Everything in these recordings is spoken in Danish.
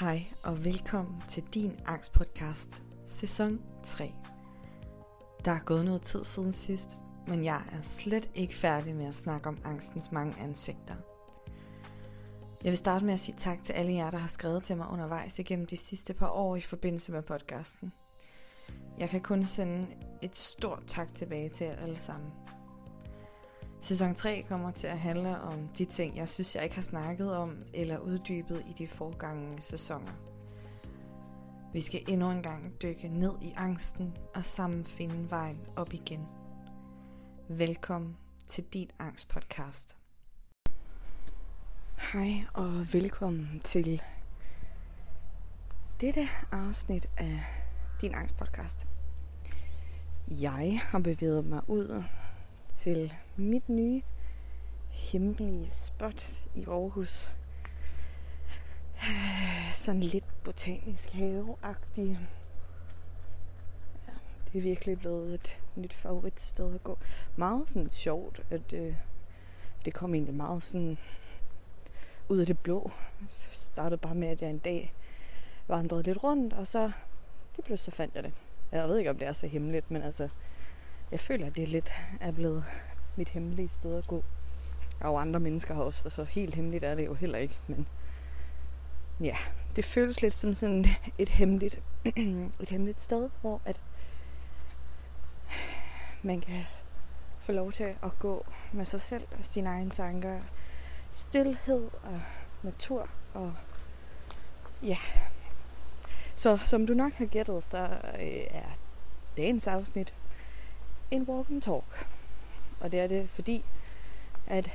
Hej og velkommen til din angstpodcast, sæson 3. Der er gået noget tid siden sidst, men jeg er slet ikke færdig med at snakke om angstens mange ansigter. Jeg vil starte med at sige tak til alle jer, der har skrevet til mig undervejs igennem de sidste par år i forbindelse med podcasten. Jeg kan kun sende et stort tak tilbage til jer alle sammen. Sæson 3 kommer til at handle om de ting, jeg synes, jeg ikke har snakket om eller uddybet i de forgangne sæsoner. Vi skal endnu en gang dykke ned i angsten og sammen finde vejen op igen. Velkommen til din angstpodcast. Hej og velkommen til dette afsnit af din angstpodcast. Jeg har bevæget mig ud til mit nye hemmelige spot i Aarhus. Sådan lidt botanisk haveagtig. Ja, det er virkelig blevet et nyt favoritsted at gå. Meget sådan sjovt, at øh, det kom egentlig meget sådan ud af det blå. Jeg startede bare med, at jeg en dag vandrede lidt rundt, og så lige pludselig så fandt jeg det. Jeg ved ikke, om det er så hemmeligt, men altså, jeg føler, at det lidt er blevet mit hemmelige sted at gå. Og andre mennesker har også, så altså helt hemmeligt er det jo heller ikke. Men ja, det føles lidt som sådan et hemmeligt, et hemmeligt sted, hvor at man kan få lov til at gå med sig selv og sine egne tanker. Stilhed og natur og ja. Så som du nok har gættet, så øh, er dagens afsnit en walk and talk. Og det er det, fordi at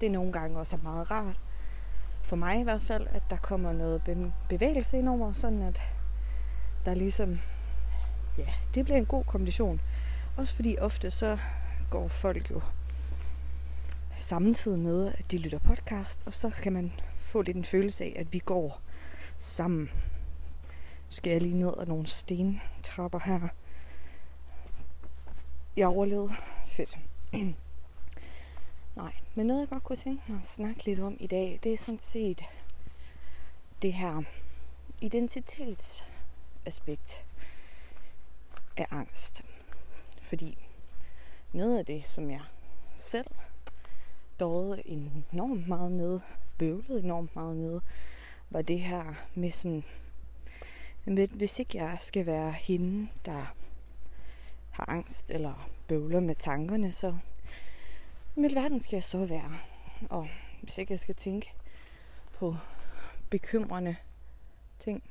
det nogle gange også er meget rart, for mig i hvert fald, at der kommer noget bevægelse ind over, sådan at der ligesom, ja, det bliver en god kombination. Også fordi ofte så går folk jo samtidig med, at de lytter podcast, og så kan man få lidt en følelse af, at vi går sammen. Nu skal jeg lige ned ad nogle stentrapper her. Jeg overlevede fedt. Nej, men noget jeg godt kunne tænke mig at snakke lidt om i dag, det er sådan set det her identitetsaspekt af angst. Fordi noget af det, som jeg selv døde enormt meget med, bøvlede enormt meget med, var det her med sådan, hvis ikke jeg skal være hende, der har angst eller bøvler med tankerne, så mit verden skal jeg så være. Og hvis ikke jeg skal tænke på bekymrende ting,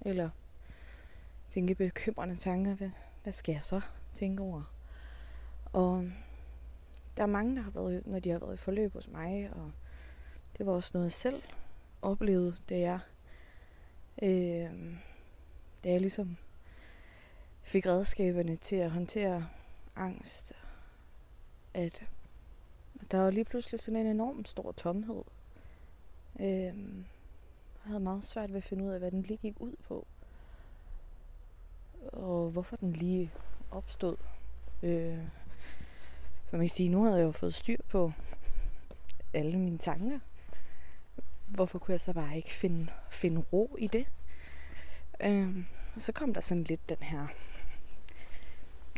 eller tænke bekymrende tanker, hvad, hvad skal jeg så tænke over? Og der er mange, der har været, når de har været i forløb hos mig, og det var også noget, jeg selv oplevede, da jeg, øh, da jeg ligesom fik redskaberne til at håndtere angst, at der var lige pludselig sådan en enorm stor tomhed. Øhm, jeg havde meget svært ved at finde ud af, hvad den lige gik ud på. Og hvorfor den lige opstod. Øh, for man kan sige, nu havde jeg jo fået styr på alle mine tanker. Hvorfor kunne jeg så bare ikke finde, finde ro i det? Øh, så kom der sådan lidt den her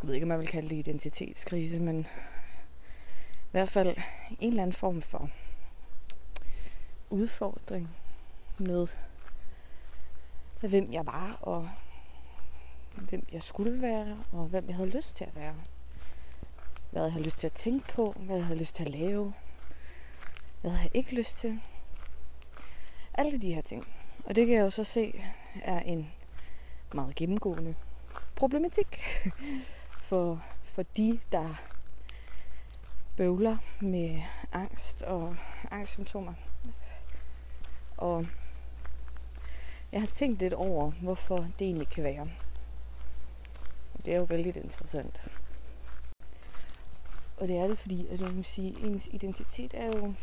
jeg ved ikke, om man vil kalde det identitetskrise, men i hvert fald en eller anden form for udfordring med, hvem jeg var, og hvem jeg skulle være, og hvem jeg havde lyst til at være. Hvad jeg havde lyst til at tænke på, hvad jeg havde lyst til at lave, hvad jeg havde ikke lyst til. Alle de her ting. Og det kan jeg jo så se er en meget gennemgående problematik for, for de, der bøvler med angst og angstsymptomer. Og jeg har tænkt lidt over, hvorfor det egentlig kan være. Det er jo vældig interessant. Og det er det, fordi at man kan sige, ens identitet er jo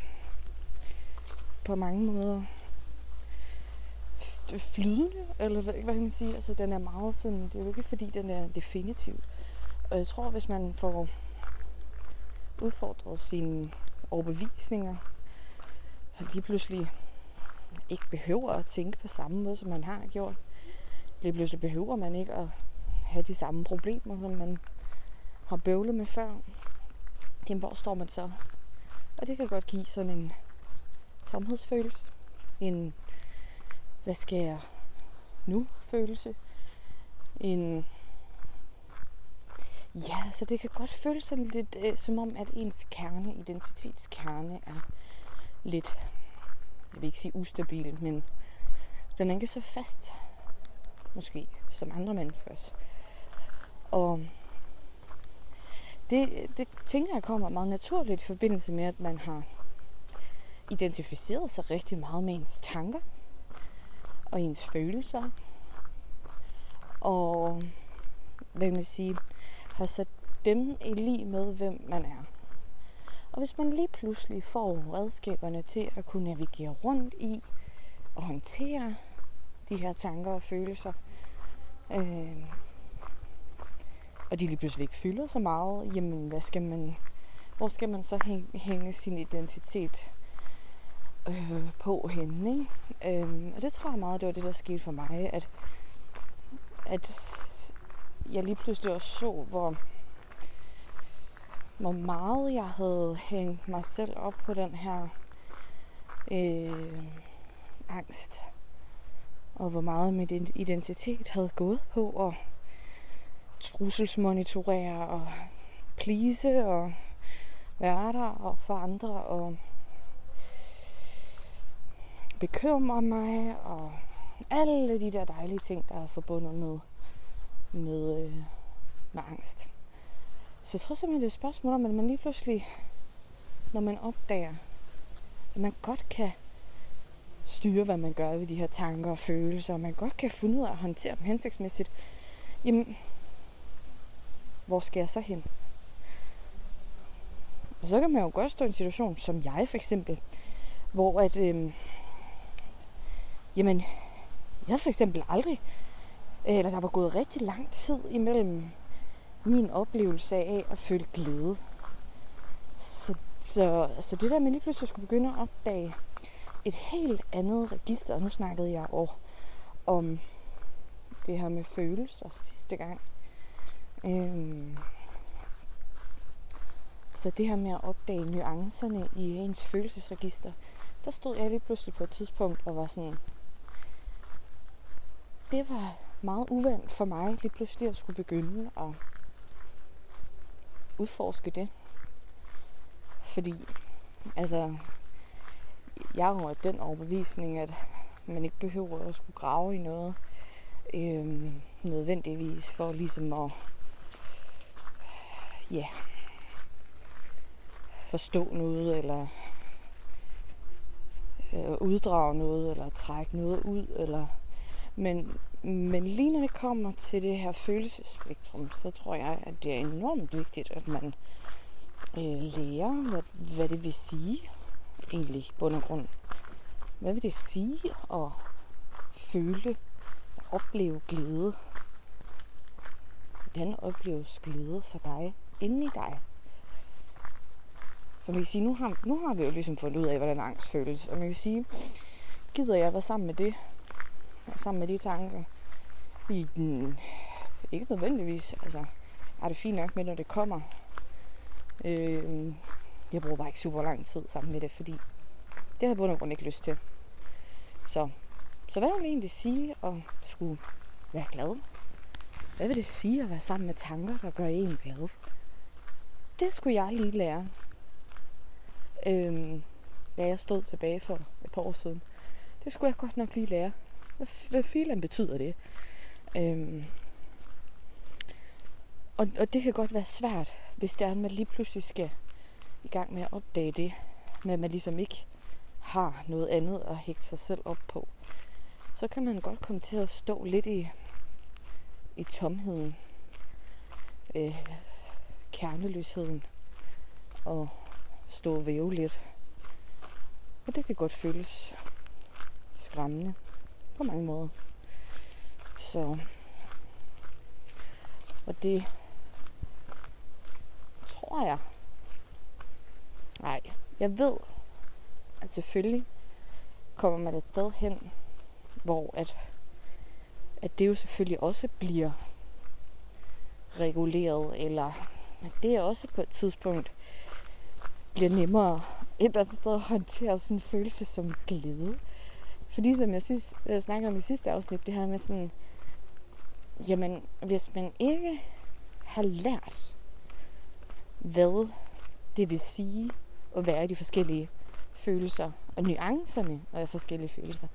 på mange måder flydende, eller hvad, hvad kan man sige? Altså, den er meget sådan, det er jo ikke fordi, den er definitiv. Og jeg tror, hvis man får udfordret sine overbevisninger, lige pludselig ikke behøver at tænke på samme måde, som man har gjort. Lige pludselig behøver man ikke at have de samme problemer, som man har bøvlet med før. Jamen, hvor står man så? Og det kan godt give sådan en tomhedsfølelse. En, hvad skal jeg nu følelse. En, ja, så det kan godt føles sådan lidt øh, som om, at ens kerne, identitetskerne er lidt, jeg vil ikke sige ustabil, men den er ikke så fast, måske, som andre menneskers. Og det, det tænker jeg kommer meget naturligt i forbindelse med, at man har identificeret sig rigtig meget med ens tanker og ens følelser. Og hvad kan man sige, har sat dem i lige med, hvem man er. Og hvis man lige pludselig får redskaberne til at kunne navigere rundt i og håndtere de her tanker og følelser, øh, og de lige pludselig ikke fylder så meget, jamen hvad skal man, hvor skal man så hænge sin identitet øh, på henne? Ikke? Øh, og det tror jeg meget, det var det, der skete for mig, at, at jeg lige pludselig også så, hvor, hvor meget jeg havde hængt mig selv op på den her øh, angst. Og hvor meget mit identitet havde gået på at trusselsmonitorere og plise og være der og for andre og bekymre mig og alle de der dejlige ting, der er forbundet med, med, øh, med angst. Så jeg tror simpelthen, det er et spørgsmål om, at man lige pludselig, når man opdager, at man godt kan styre, hvad man gør ved de her tanker og følelser, og man godt kan finde ud af at håndtere dem hensigtsmæssigt, jamen, hvor skal jeg så hen? Og så kan man jo godt stå i en situation, som jeg for eksempel, hvor at, øh, jamen, jeg for eksempel aldrig, Øh, eller der var gået rigtig lang tid imellem min oplevelse af at føle glæde. Så, så, så det der med lige pludselig skulle begynde at opdage et helt andet register, og nu snakkede jeg over om det her med følelser sidste gang. Øhm, så det her med at opdage nuancerne i ens følelsesregister, der stod jeg lige pludselig på et tidspunkt og var sådan, det var meget uvandt for mig lige pludselig at skulle begynde at udforske det. Fordi, altså, jeg har jo den overbevisning, at man ikke behøver at skulle grave i noget øhm, nødvendigvis for ligesom at ja, forstå noget, eller øh, uddrage noget, eller trække noget ud, eller men, men lige når det kommer til det her følelsesspektrum, så tror jeg, at det er enormt vigtigt, at man øh, lærer, hvad, hvad det vil sige, egentlig, bund og grund. Hvad vil det sige at føle, at opleve glæde? Hvordan opleves glæde for dig, inde i dig? For man kan sige, nu har, nu har vi jo ligesom fundet ud af, hvordan angst føles. Og man kan sige, gider jeg være sammen med det, sammen med de tanker. I den, ikke nødvendigvis, altså, er det fint nok med, når det kommer. Øh, jeg bruger bare ikke super lang tid sammen med det, fordi det har jeg på grund ikke lyst til. Så, så hvad vil det egentlig sige at skulle være glad? Hvad vil det sige at være sammen med tanker, der gør en glad? Det skulle jeg lige lære. Øhm, da jeg stod tilbage for et par år siden. Det skulle jeg godt nok lige lære. Hvad, hvad filen betyder det? Øhm, og, og det kan godt være svært, hvis det er, at man lige pludselig skal i gang med at opdage det, med at man ligesom ikke har noget andet at hægte sig selv op på. Så kan man godt komme til at stå lidt i, i tomheden, øh, kerneløsheden, og stå og væve lidt. Og det kan godt føles skræmmende på mange måder. Så, og det tror jeg. Nej, jeg ved, at selvfølgelig kommer man et sted hen, hvor at, at det jo selvfølgelig også bliver reguleret, eller at det også på et tidspunkt bliver nemmere et eller andet sted at håndtere sådan en følelse som glæde. Fordi som jeg, sidst, jeg snakkede om i sidste afsnit, det her med sådan, jamen hvis man ikke har lært, hvad det vil sige at være i de forskellige følelser og nuancerne af forskellige følelser,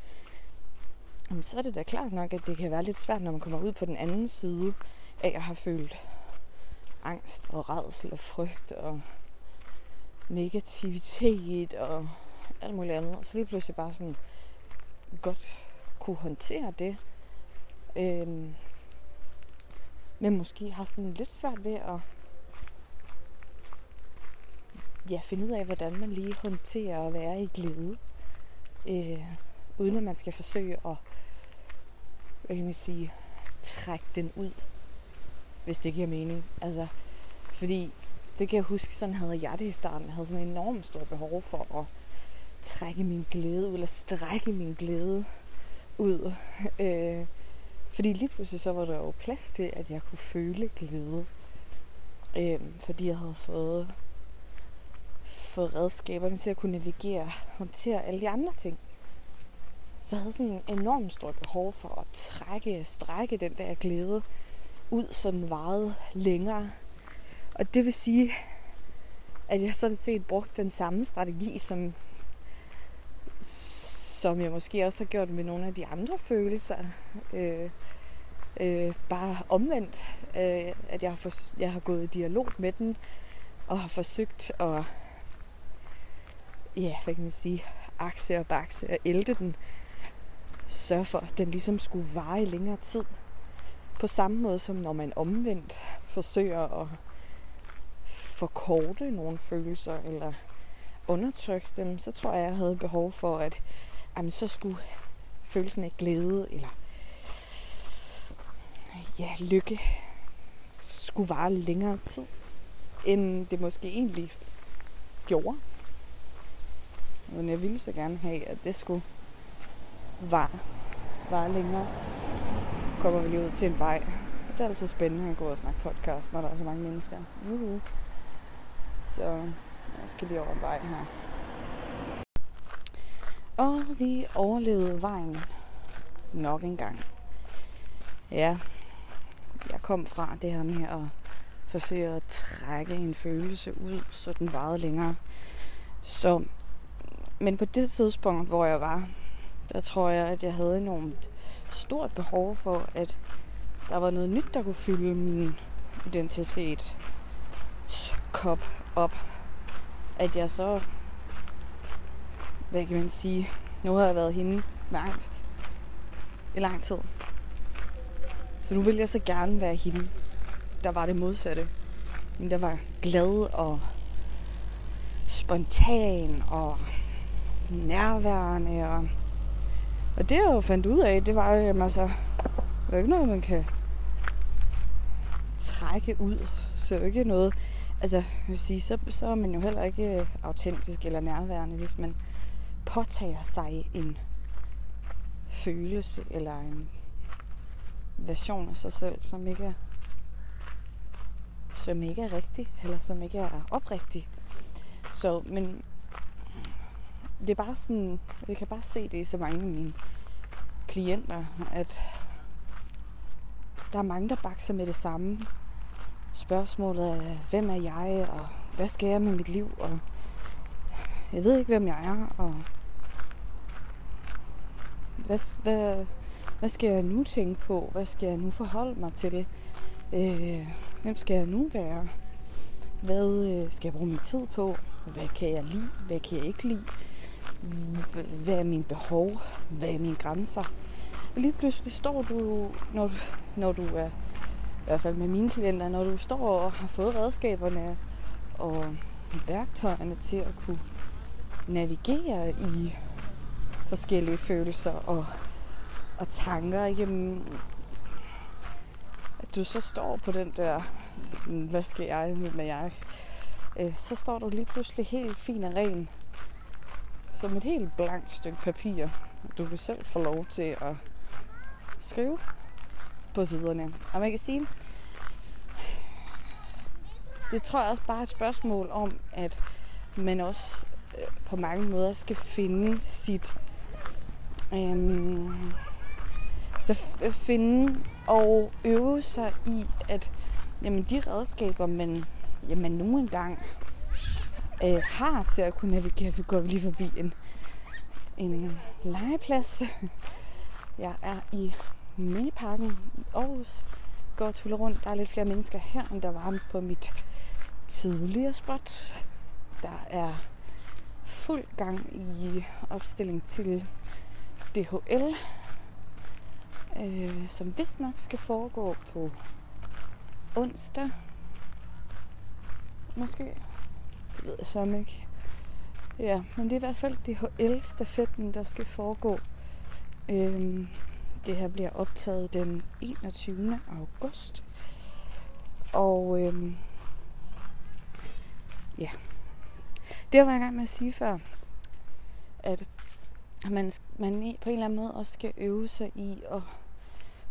så er det da klart nok, at det kan være lidt svært, når man kommer ud på den anden side af at have følt angst og redsel og frygt og negativitet og alt muligt andet. Og så lige pludselig bare sådan godt kunne håndtere det. Øhm, men måske har sådan lidt svært ved at ja, finde ud af, hvordan man lige håndterer at være i glæde. Øh, uden at man skal forsøge at hvad kan man sige, trække den ud, hvis det giver mening. Altså, fordi det kan jeg huske, sådan havde jeg det i starten. Jeg havde sådan en enormt stor behov for at trække min glæde ud, eller strække min glæde ud. Øh, fordi lige pludselig så var der jo plads til, at jeg kunne føle glæde. Øh, fordi jeg havde fået, fået redskaberne til at kunne navigere, håndtere alle de andre ting. Så jeg havde sådan en enormt stort behov for at trække, strække den der glæde ud, så den varede længere. Og det vil sige, at jeg sådan set brugte den samme strategi, som, som jeg måske også har gjort med nogle af de andre følelser. Øh, øh, bare omvendt, øh, at jeg har, for, jeg har gået i dialog med den, og har forsøgt at, ja, hvad kan man sige, akse og bakse og ælte den, sørge for, at den ligesom skulle vare i længere tid. På samme måde som når man omvendt forsøger at forkorte nogle følelser eller undertrykke dem, så tror jeg, jeg havde behov for, at jamen, så skulle følelsen af glæde eller ja, lykke skulle vare længere tid, end det måske egentlig gjorde. Men jeg ville så gerne have, at det skulle vare, vare længere. Kommer vi lige ud til en vej. Det er altid spændende at gå og snakke podcast, når der er så mange mennesker. Uhuh. Så jeg skal lige over en vej her. Og vi overlevede vejen nok en gang. Ja, jeg kom fra det her med at forsøge at trække en følelse ud, så den varede længere. Så, men på det tidspunkt, hvor jeg var, der tror jeg, at jeg havde enormt stort behov for, at der var noget nyt, der kunne fylde min identitet kop op. At jeg så, hvad kan man sige, nu har jeg været hende med angst i lang tid. Så nu vil jeg så gerne være hende, der var det modsatte. Hende, der var glad og spontan og nærværende. Og, og det jeg jo fandt ud af, det var jo, altså, det er ikke noget, man kan trække ud. Så det er jo ikke noget, altså, vil sige, så, så er man jo heller ikke øh, autentisk eller nærværende, hvis man påtager sig en følelse eller en version af sig selv, som ikke er, som ikke er rigtig, eller som ikke er oprigtig. Så, men det er bare sådan, jeg kan bare se det i så mange af mine klienter, at der er mange, der bakser med det samme. Spørgsmålet er, hvem er jeg, og hvad skal jeg med mit liv, og jeg ved ikke, hvem jeg er, og hvad, hvad, hvad skal jeg nu tænke på? Hvad skal jeg nu forholde mig til? Øh, hvem skal jeg nu være? Hvad øh, skal jeg bruge min tid på? Hvad kan jeg lide? Hvad kan jeg ikke lide? Hvad er mine behov? Hvad er mine grænser? Og lige pludselig står du, når du, når du er, hvert fald med mine klienter, når du står og har fået redskaberne og værktøjerne til at kunne navigere i forskellige følelser og og tanker, jamen, at du så står på den der, sådan, hvad skal jeg, med jeg, øh, så står du lige pludselig helt fin og ren, som et helt blankt stykke papir. Du vil selv få lov til at skrive på siderne. Og man kan sige, det tror jeg også bare er et spørgsmål om, at man også øh, på mange måder skal finde sit øhm, Øh, så finde og øve sig i, at jamen, de redskaber, man jamen, nu engang øh, har til at kunne navigere. Vi går lige forbi en, en legeplads. Jeg er i Miniparken i Aarhus. Går og tuller rundt. Der er lidt flere mennesker her, end der var på mit tidligere spot. Der er fuld gang i opstilling til DHL, øh, som vist nok skal foregå på onsdag. Måske. Det ved jeg så ikke. Ja, men det er i hvert fald DHL-stafetten, der skal foregå. Øh, det her bliver optaget den 21. august. Og øhm, ja, det var jeg i gang med at sige før, at man, man på en eller anden måde også skal øve sig i at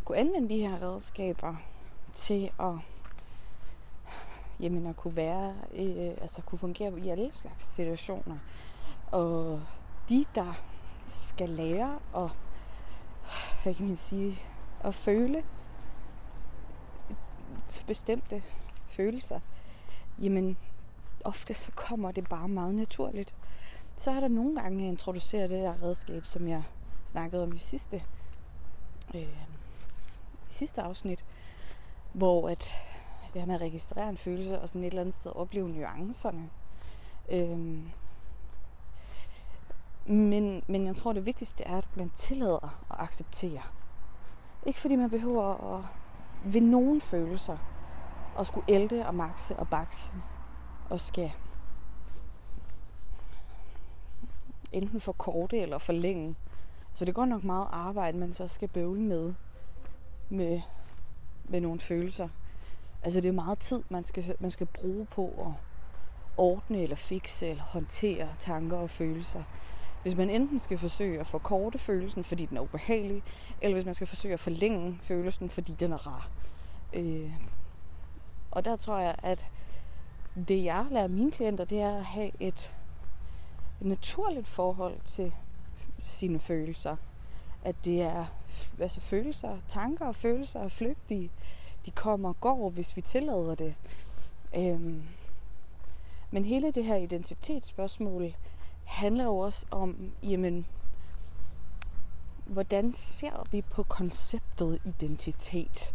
kunne anvende de her redskaber til at jamen, at kunne være, øh, altså kunne fungere i alle slags situationer. Og de, der skal lære at, hvad kan man sige, at føle bestemte følelser, jamen ofte så kommer det bare meget naturligt. Så er der nogle gange, introduceret det der redskab, som jeg snakkede om i sidste, øh, i sidste afsnit, hvor at det her med at registrere en følelse og sådan et eller andet sted opleve nuancerne. øh, men, men jeg tror, det vigtigste er, at man tillader at acceptere. Ikke fordi man behøver at ved nogen følelser og skulle ælte og makse og bakse og skal enten for korte eller for længe. Så det går nok meget arbejde, man så skal bøvle med, med, med nogle følelser. Altså det er meget tid, man skal, man skal bruge på at ordne eller fikse eller håndtere tanker og følelser. Hvis man enten skal forsøge at forkorte følelsen, fordi den er ubehagelig, eller hvis man skal forsøge at forlænge følelsen, fordi den er rar. Øh, og der tror jeg, at det jeg lærer mine klienter, det er at have et, et naturligt forhold til sine følelser. At det er altså følelser, tanker og følelser er flygtige de kommer og går, hvis vi tillader det. Øhm, men hele det her identitetsspørgsmål handler jo også om, jamen, hvordan ser vi på konceptet identitet?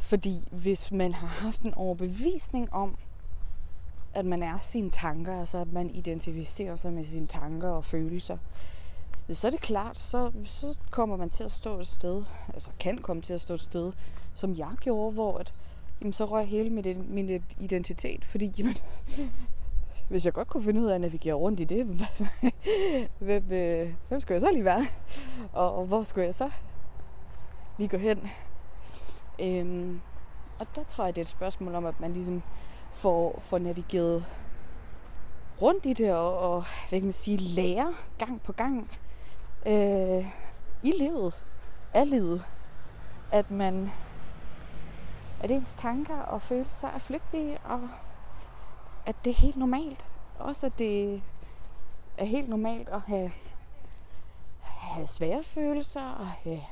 Fordi hvis man har haft en overbevisning om, at man er sine tanker, altså at man identificerer sig med sine tanker og følelser, så er det klart, så, så kommer man til at stå et sted, altså kan komme til at stå et sted, som jeg gjorde, hvor at, jamen, så røg hele min, min identitet, fordi jamen, hvis jeg godt kunne finde ud af at navigere rundt i det, hvem, øh, hvem skulle jeg så lige være? Og, hvor skulle jeg så lige gå hen? Øhm, og der tror jeg, det er et spørgsmål om, at man ligesom får, får navigeret rundt i det, og, og hvad kan man sige, lære gang på gang øh, i livet, af livet, at man at ens tanker og følelser er flygtige, og at det er helt normalt. Også at det er helt normalt at have, have svære følelser og have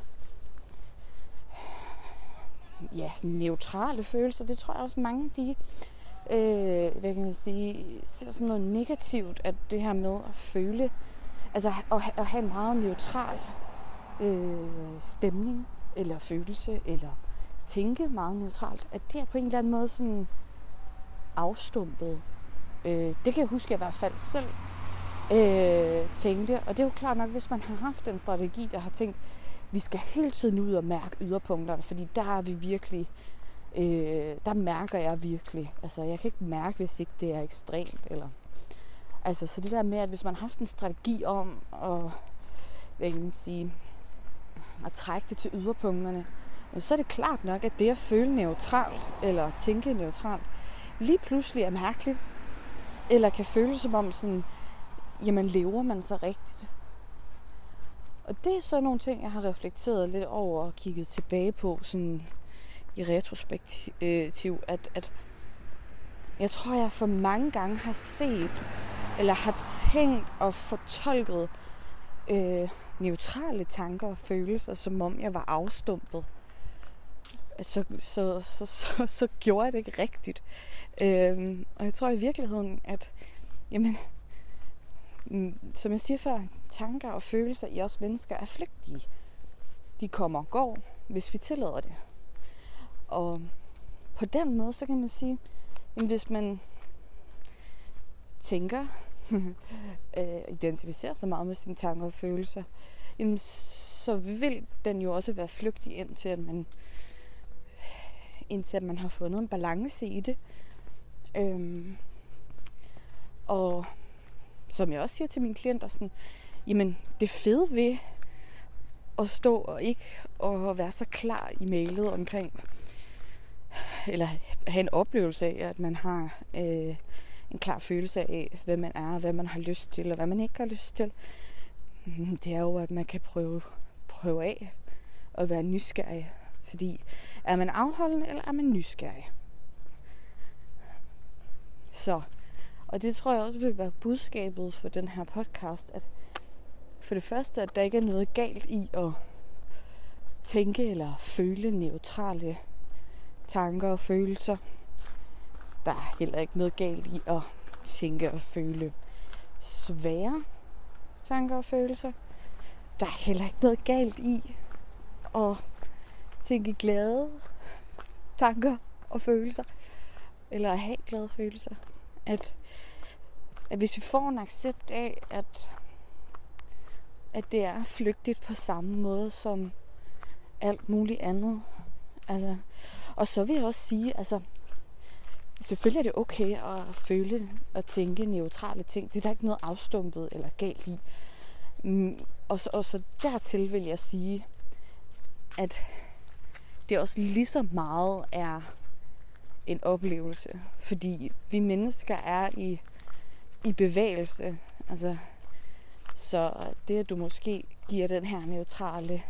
ja, sådan neutrale følelser. Det tror jeg også mange, de øh, hvad kan man sige, ser sådan noget negativt, at det her med at føle, altså at, at have en meget neutral øh, stemning, eller følelse, eller tænke meget neutralt, at det er på en eller anden måde sådan afstumpet. Øh, det kan jeg huske, at jeg i hvert fald selv øh, tænkte. Og det er jo klart nok, hvis man har haft en strategi, der har tænkt, vi skal hele tiden ud og mærke yderpunkterne, fordi der er vi virkelig, øh, der mærker jeg virkelig. Altså, jeg kan ikke mærke, hvis ikke det er ekstremt. Eller, altså, så det der med, at hvis man har haft en strategi om at, hvad kan sige, at trække det til yderpunkterne, så er det klart nok, at det at føle neutralt, eller tænke neutralt, lige pludselig er mærkeligt, eller kan føles som om sådan, jamen lever man så rigtigt? Og det er så nogle ting, jeg har reflekteret lidt over og kigget tilbage på sådan i retrospektiv, at, at jeg tror, jeg for mange gange har set, eller har tænkt og fortolket øh, neutrale tanker og følelser, som om jeg var afstumpet. Så, så, så, så, så gjorde jeg det ikke rigtigt. Øhm, og jeg tror i virkeligheden, at jamen, mm, som jeg siger før, tanker og følelser i os mennesker er flygtige. De kommer og går, hvis vi tillader det. Og på den måde, så kan man sige, jamen, hvis man tænker, øh, identificerer sig meget med sine tanker og følelser, jamen, så vil den jo også være flygtig indtil at man indtil at man har fundet en balance i det. Øhm, og som jeg også siger til mine klienter, sådan, jamen det fede ved at stå og ikke og være så klar i mailet omkring, eller have en oplevelse af, at man har øh, en klar følelse af, hvad man er, hvad man har lyst til, og hvad man ikke har lyst til. Mm, det er jo, at man kan prøve, prøve af at være nysgerrig. Fordi er man afholdende, eller er man nysgerrig? Så, og det tror jeg også vil være budskabet for den her podcast, at for det første, at der ikke er noget galt i at tænke eller føle neutrale tanker og følelser. Der er heller ikke noget galt i at tænke og føle svære tanker og følelser. Der er heller ikke noget galt i at tænke glade tanker og følelser. Eller at have glade følelser. At, at hvis vi får en accept af, at, at det er flygtigt på samme måde som alt muligt andet. Altså, og så vil jeg også sige, altså, selvfølgelig er det okay at føle og tænke neutrale ting. Det er der ikke noget afstumpet eller galt i. Mm, og så, og så dertil vil jeg sige, at det også lige så meget er en oplevelse. Fordi vi mennesker er i, i bevægelse. Altså, så det, at du måske giver den her neutrale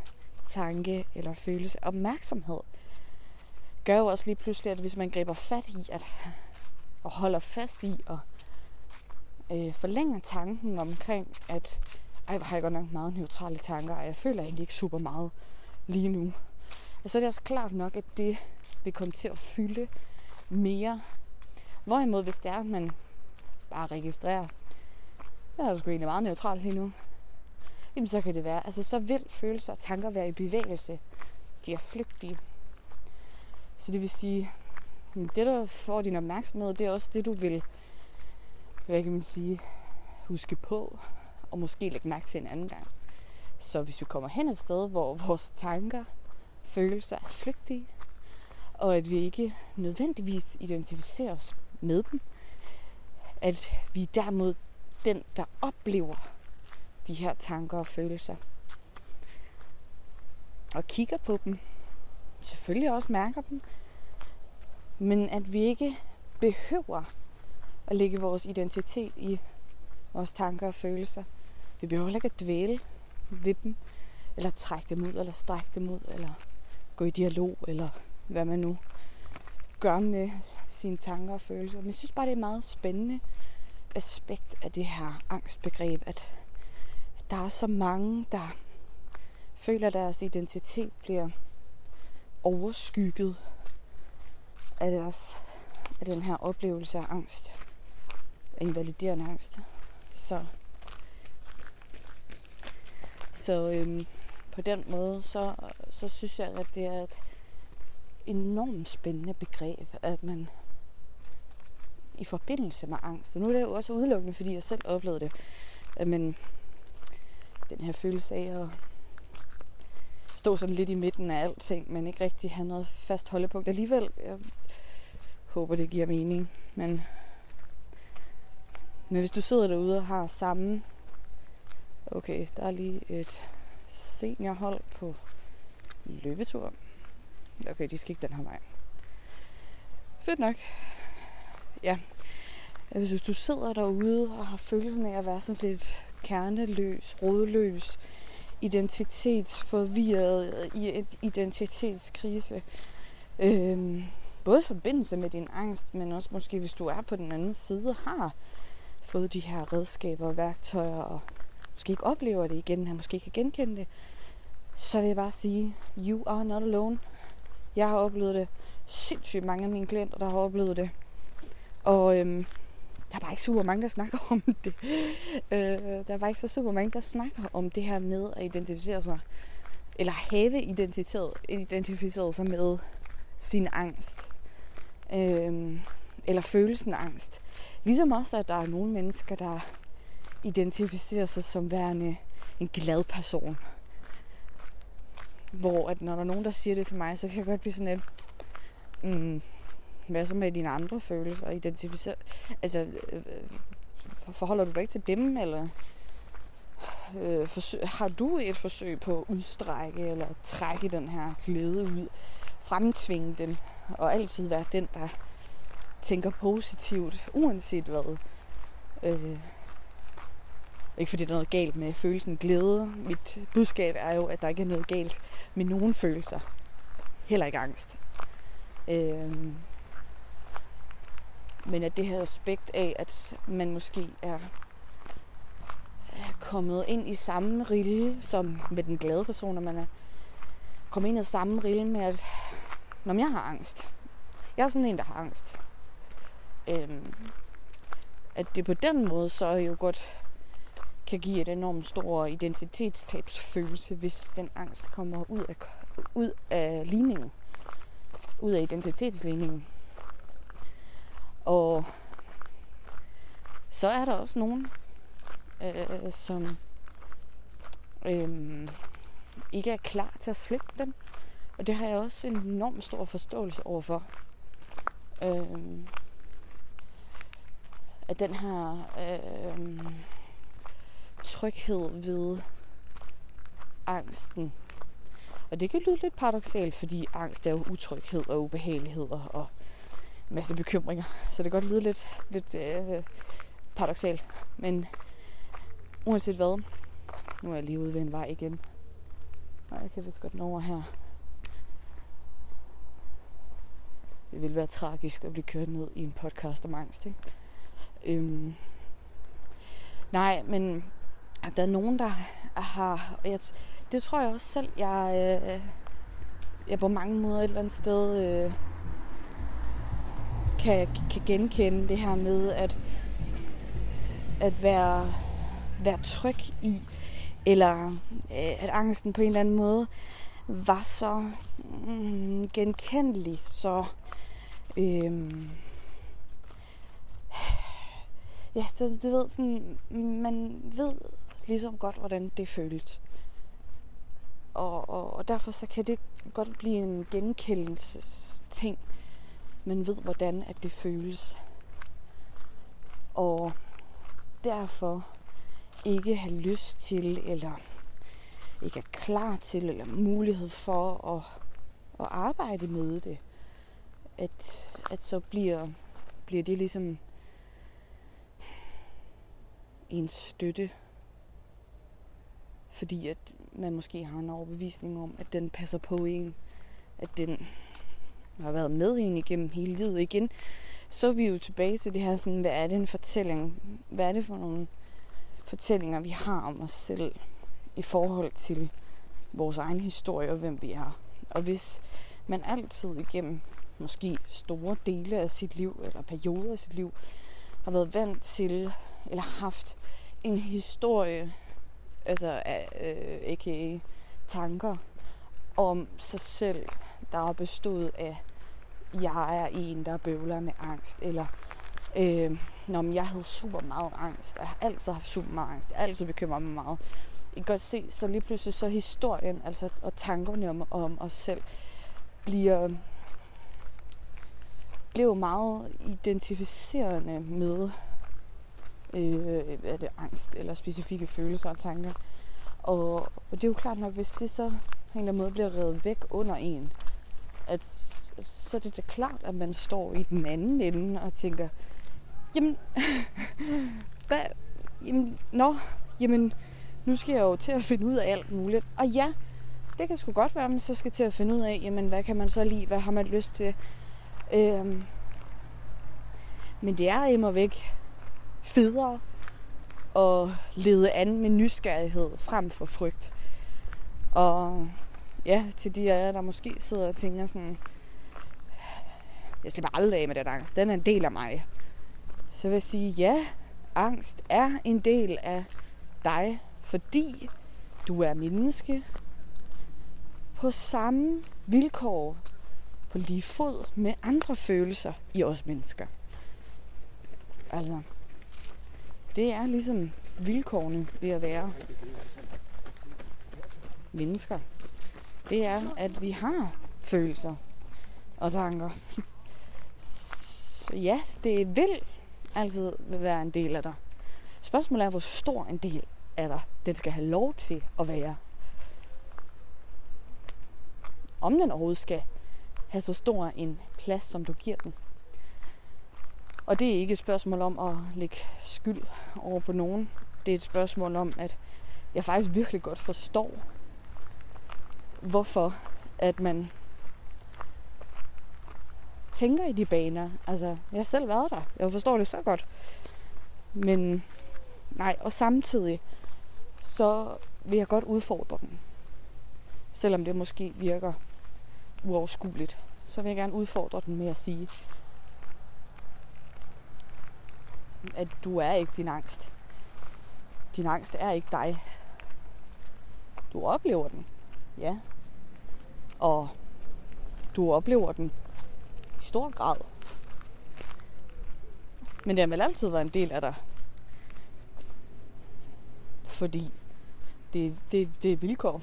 tanke eller følelse opmærksomhed, gør jo også lige pludselig, at hvis man griber fat i at, og holder fast i og øh, forlænger tanken omkring, at ej, har jeg godt nok meget neutrale tanker, og jeg føler egentlig ikke super meget lige nu ja, så er det også klart nok, at det vil komme til at fylde mere. Hvorimod, hvis det er, at man bare registrerer, jeg er sgu egentlig meget neutral lige nu, jamen så kan det være, altså så vil følelser og tanker være i bevægelse. De er flygtige. Så det vil sige, det der får din opmærksomhed, det er også det, du vil, hvad kan man sige, huske på, og måske lægge mærke til en anden gang. Så hvis vi kommer hen et sted, hvor vores tanker, følelser er flygtige, og at vi ikke nødvendigvis identificerer os med dem, at vi derimod den, der oplever de her tanker og følelser, og kigger på dem, selvfølgelig også mærker dem, men at vi ikke behøver at lægge vores identitet i vores tanker og følelser. Vi behøver ikke at dvæle ved dem, eller trække dem ud, eller strække dem ud, eller gå i dialog, eller hvad man nu gør med sine tanker og følelser. Men jeg synes bare, det er et meget spændende aspekt af det her angstbegreb, at, der er så mange, der føler, at deres identitet bliver overskygget af, deres, af den her oplevelse af angst. Invaliderende angst. Så, så øhm, på den måde, så, så synes jeg, at det er et enormt spændende begreb, at man i forbindelse med angst, og nu er det jo også udelukkende, fordi jeg selv oplevede det, men den her følelse af at stå sådan lidt i midten af alting, men ikke rigtig have noget fast holdepunkt alligevel. Jeg håber, det giver mening. Men, men hvis du sidder derude og har samme... Okay, der er lige et seniorhold på løbetur. Okay, de skal ikke den her vej. Fedt nok. Ja. hvis du sidder derude og har følelsen af at være sådan lidt kerneløs, rodløs, identitetsforvirret, i identitetskrise, øhm, både i forbindelse med din angst, men også måske hvis du er på den anden side, har fået de her redskaber og værktøjer, og måske ikke oplever det igen, han måske kan genkende det, så vil jeg bare sige, you are not alone. Jeg har oplevet det. Sindssygt mange af mine klienter, der har oplevet det. Og øhm, der er bare ikke super mange, der snakker om det. Øh, der er bare ikke så super mange, der snakker om det her med at identificere sig, eller have identificeret, identificeret sig med sin angst. Øh, eller følelsen af angst. Ligesom også, at der er nogle mennesker, der identificerer sig som værende en glad person. Hvor at når der er nogen, der siger det til mig, så kan jeg godt blive sådan lidt, mm, hvad så med dine andre følelser? Identificere, altså, øh, forholder du dig ikke til dem, eller øh, forsøg, har du et forsøg på at udstrække eller trække den her glæde ud, fremtvinge den, og altid være den, der tænker positivt, uanset hvad. Øh, ikke fordi der er noget galt med følelsen glæde. Mit budskab er jo, at der ikke er noget galt med nogen følelser. Heller ikke angst. Øh, men at det her aspekt af, at man måske er kommet ind i samme rille som med den glade person, og man er kommet ind i samme rille med, at når jeg har angst, jeg er sådan en, der har angst, øhm, at det på den måde så jo godt kan give et enormt stor identitetstabsfølelse, hvis den angst kommer ud af, ud af ligningen, ud af identitetsligningen. Og så er der også nogen, øh, som øh, ikke er klar til at slippe den. Og det har jeg også en enorm stor forståelse overfor. Øh, at den her øh, tryghed ved angsten. Og det kan lyde lidt paradoxalt, fordi angst er jo utryghed og ubehageligheder og masse bekymringer. Så det kan godt lyde lidt, lidt øh, paradoxalt. Men uanset hvad, nu er jeg lige ude ved en vej igen. Nej, jeg kan vist godt nå over her. Det ville være tragisk at blive kørt ned i en podcast om angst, ikke? Øhm, nej, men der er nogen, der har... Jeg, det tror jeg også selv, jeg, øh, jeg på mange måder et eller andet sted øh, kan, kan genkende det her med at, at være, være tryg i, eller øh, at angsten på en eller anden måde var så mm, genkendelig, så øh, ja, så, du ved, sådan, man ved ligesom godt, hvordan det føles. Og, og, og derfor så kan det godt blive en genkendelsesting. Man ved, hvordan at det føles. Og derfor ikke have lyst til, eller ikke er klar til, eller mulighed for at, at arbejde med det. At, at så bliver, bliver det ligesom en støtte. Fordi at man måske har en overbevisning om, at den passer på en. At den har været med en igennem hele livet. Igen, så er vi jo tilbage til det her, sådan, hvad er det en fortælling? Hvad er det for nogle fortællinger, vi har om os selv i forhold til vores egen historie og hvem vi er. Og hvis man altid igennem måske store dele af sit liv, eller perioder af sit liv, har været vant til, eller haft en historie, altså øh, a.k.a. tanker om sig selv, der er bestået af, jeg er en, der bøvler med angst, eller øh, når jeg havde super meget angst, jeg har altid haft super meget angst, jeg har altid bekymret mig meget. I kan godt se, så lige pludselig så historien, altså og tankerne om, om os selv, bliver blev meget identificerende med øh, er det angst eller specifikke følelser og tanker. Og, og det er jo klart nok, hvis det så på en eller anden måde bliver revet væk under en, at, at så er det da klart, at man står i den anden ende og tænker, Jamen, hvad? Jamen, nå, jamen, nu skal jeg jo til at finde ud af alt muligt. Og ja, det kan sgu godt være, at man så skal til at finde ud af, jamen, hvad kan man så lide, hvad har man lyst til. Øhm, men det er imod væk federe at lede an med nysgerrighed frem for frygt. Og ja, til de af jer, der måske sidder og tænker sådan, jeg slipper aldrig af med den angst, den er en del af mig. Så vil jeg sige, ja, angst er en del af dig, fordi du er menneske på samme vilkår, på lige fod med andre følelser i os mennesker. Altså, det er ligesom vilkårene ved at være mennesker. Det er, at vi har følelser og tanker. Så ja, det vil altid være en del af dig. Spørgsmålet er, hvor stor en del af dig den skal have lov til at være. Om den overhovedet skal have så stor en plads, som du giver den. Og det er ikke et spørgsmål om at lægge skyld over på nogen. Det er et spørgsmål om, at jeg faktisk virkelig godt forstår, hvorfor at man tænker i de baner. Altså, jeg har selv været der. Jeg forstår det så godt. Men nej, og samtidig så vil jeg godt udfordre den. Selvom det måske virker uoverskueligt, så vil jeg gerne udfordre den med at sige, at du er ikke din angst. Din angst er ikke dig. Du oplever den, ja. Og du oplever den i stor grad. Men den har vel altid været en del af dig. Fordi det, det, det er vilkår.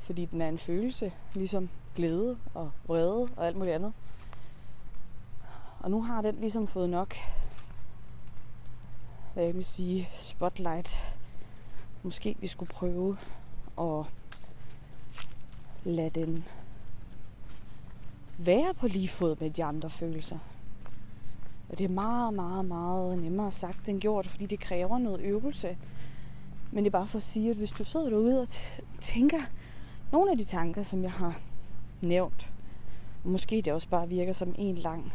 Fordi den er en følelse, ligesom glæde og vrede og alt muligt andet. Og nu har den ligesom fået nok, hvad jeg vil sige, spotlight. Måske vi skulle prøve at lade den være på lige fod med de andre følelser. Og det er meget, meget, meget nemmere sagt end gjort, fordi det kræver noget øvelse. Men det er bare for at sige, at hvis du sidder derude og tænker nogle af de tanker, som jeg har nævnt, og måske det også bare virker som en lang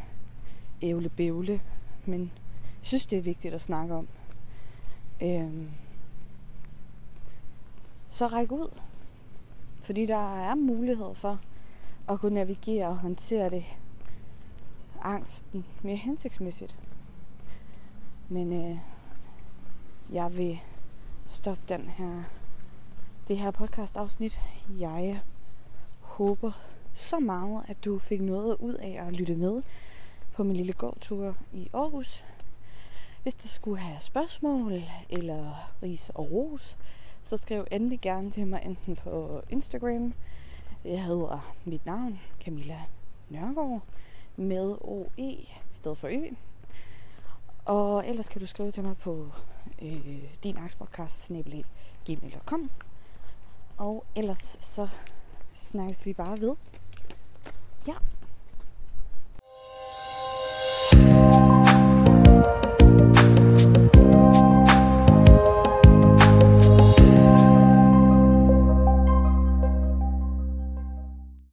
ævle-bævle, men jeg synes, det er vigtigt at snakke om. Øhm, så ræk ud. Fordi der er mulighed for at kunne navigere og håndtere det angsten mere hensigtsmæssigt. Men øh, jeg vil stoppe den her, det her podcast afsnit. Jeg håber så meget, at du fik noget ud af at lytte med på min lille gåtur i Aarhus. Hvis du skulle have spørgsmål eller ris og ros, så skriv endelig gerne til mig enten på Instagram. Jeg hedder mit navn, Camilla Nørgaard, med OE i stedet for Ø. Og ellers kan du skrive til mig på øh, din angstpodcast gmail.com Og ellers så snakkes vi bare ved. Ja.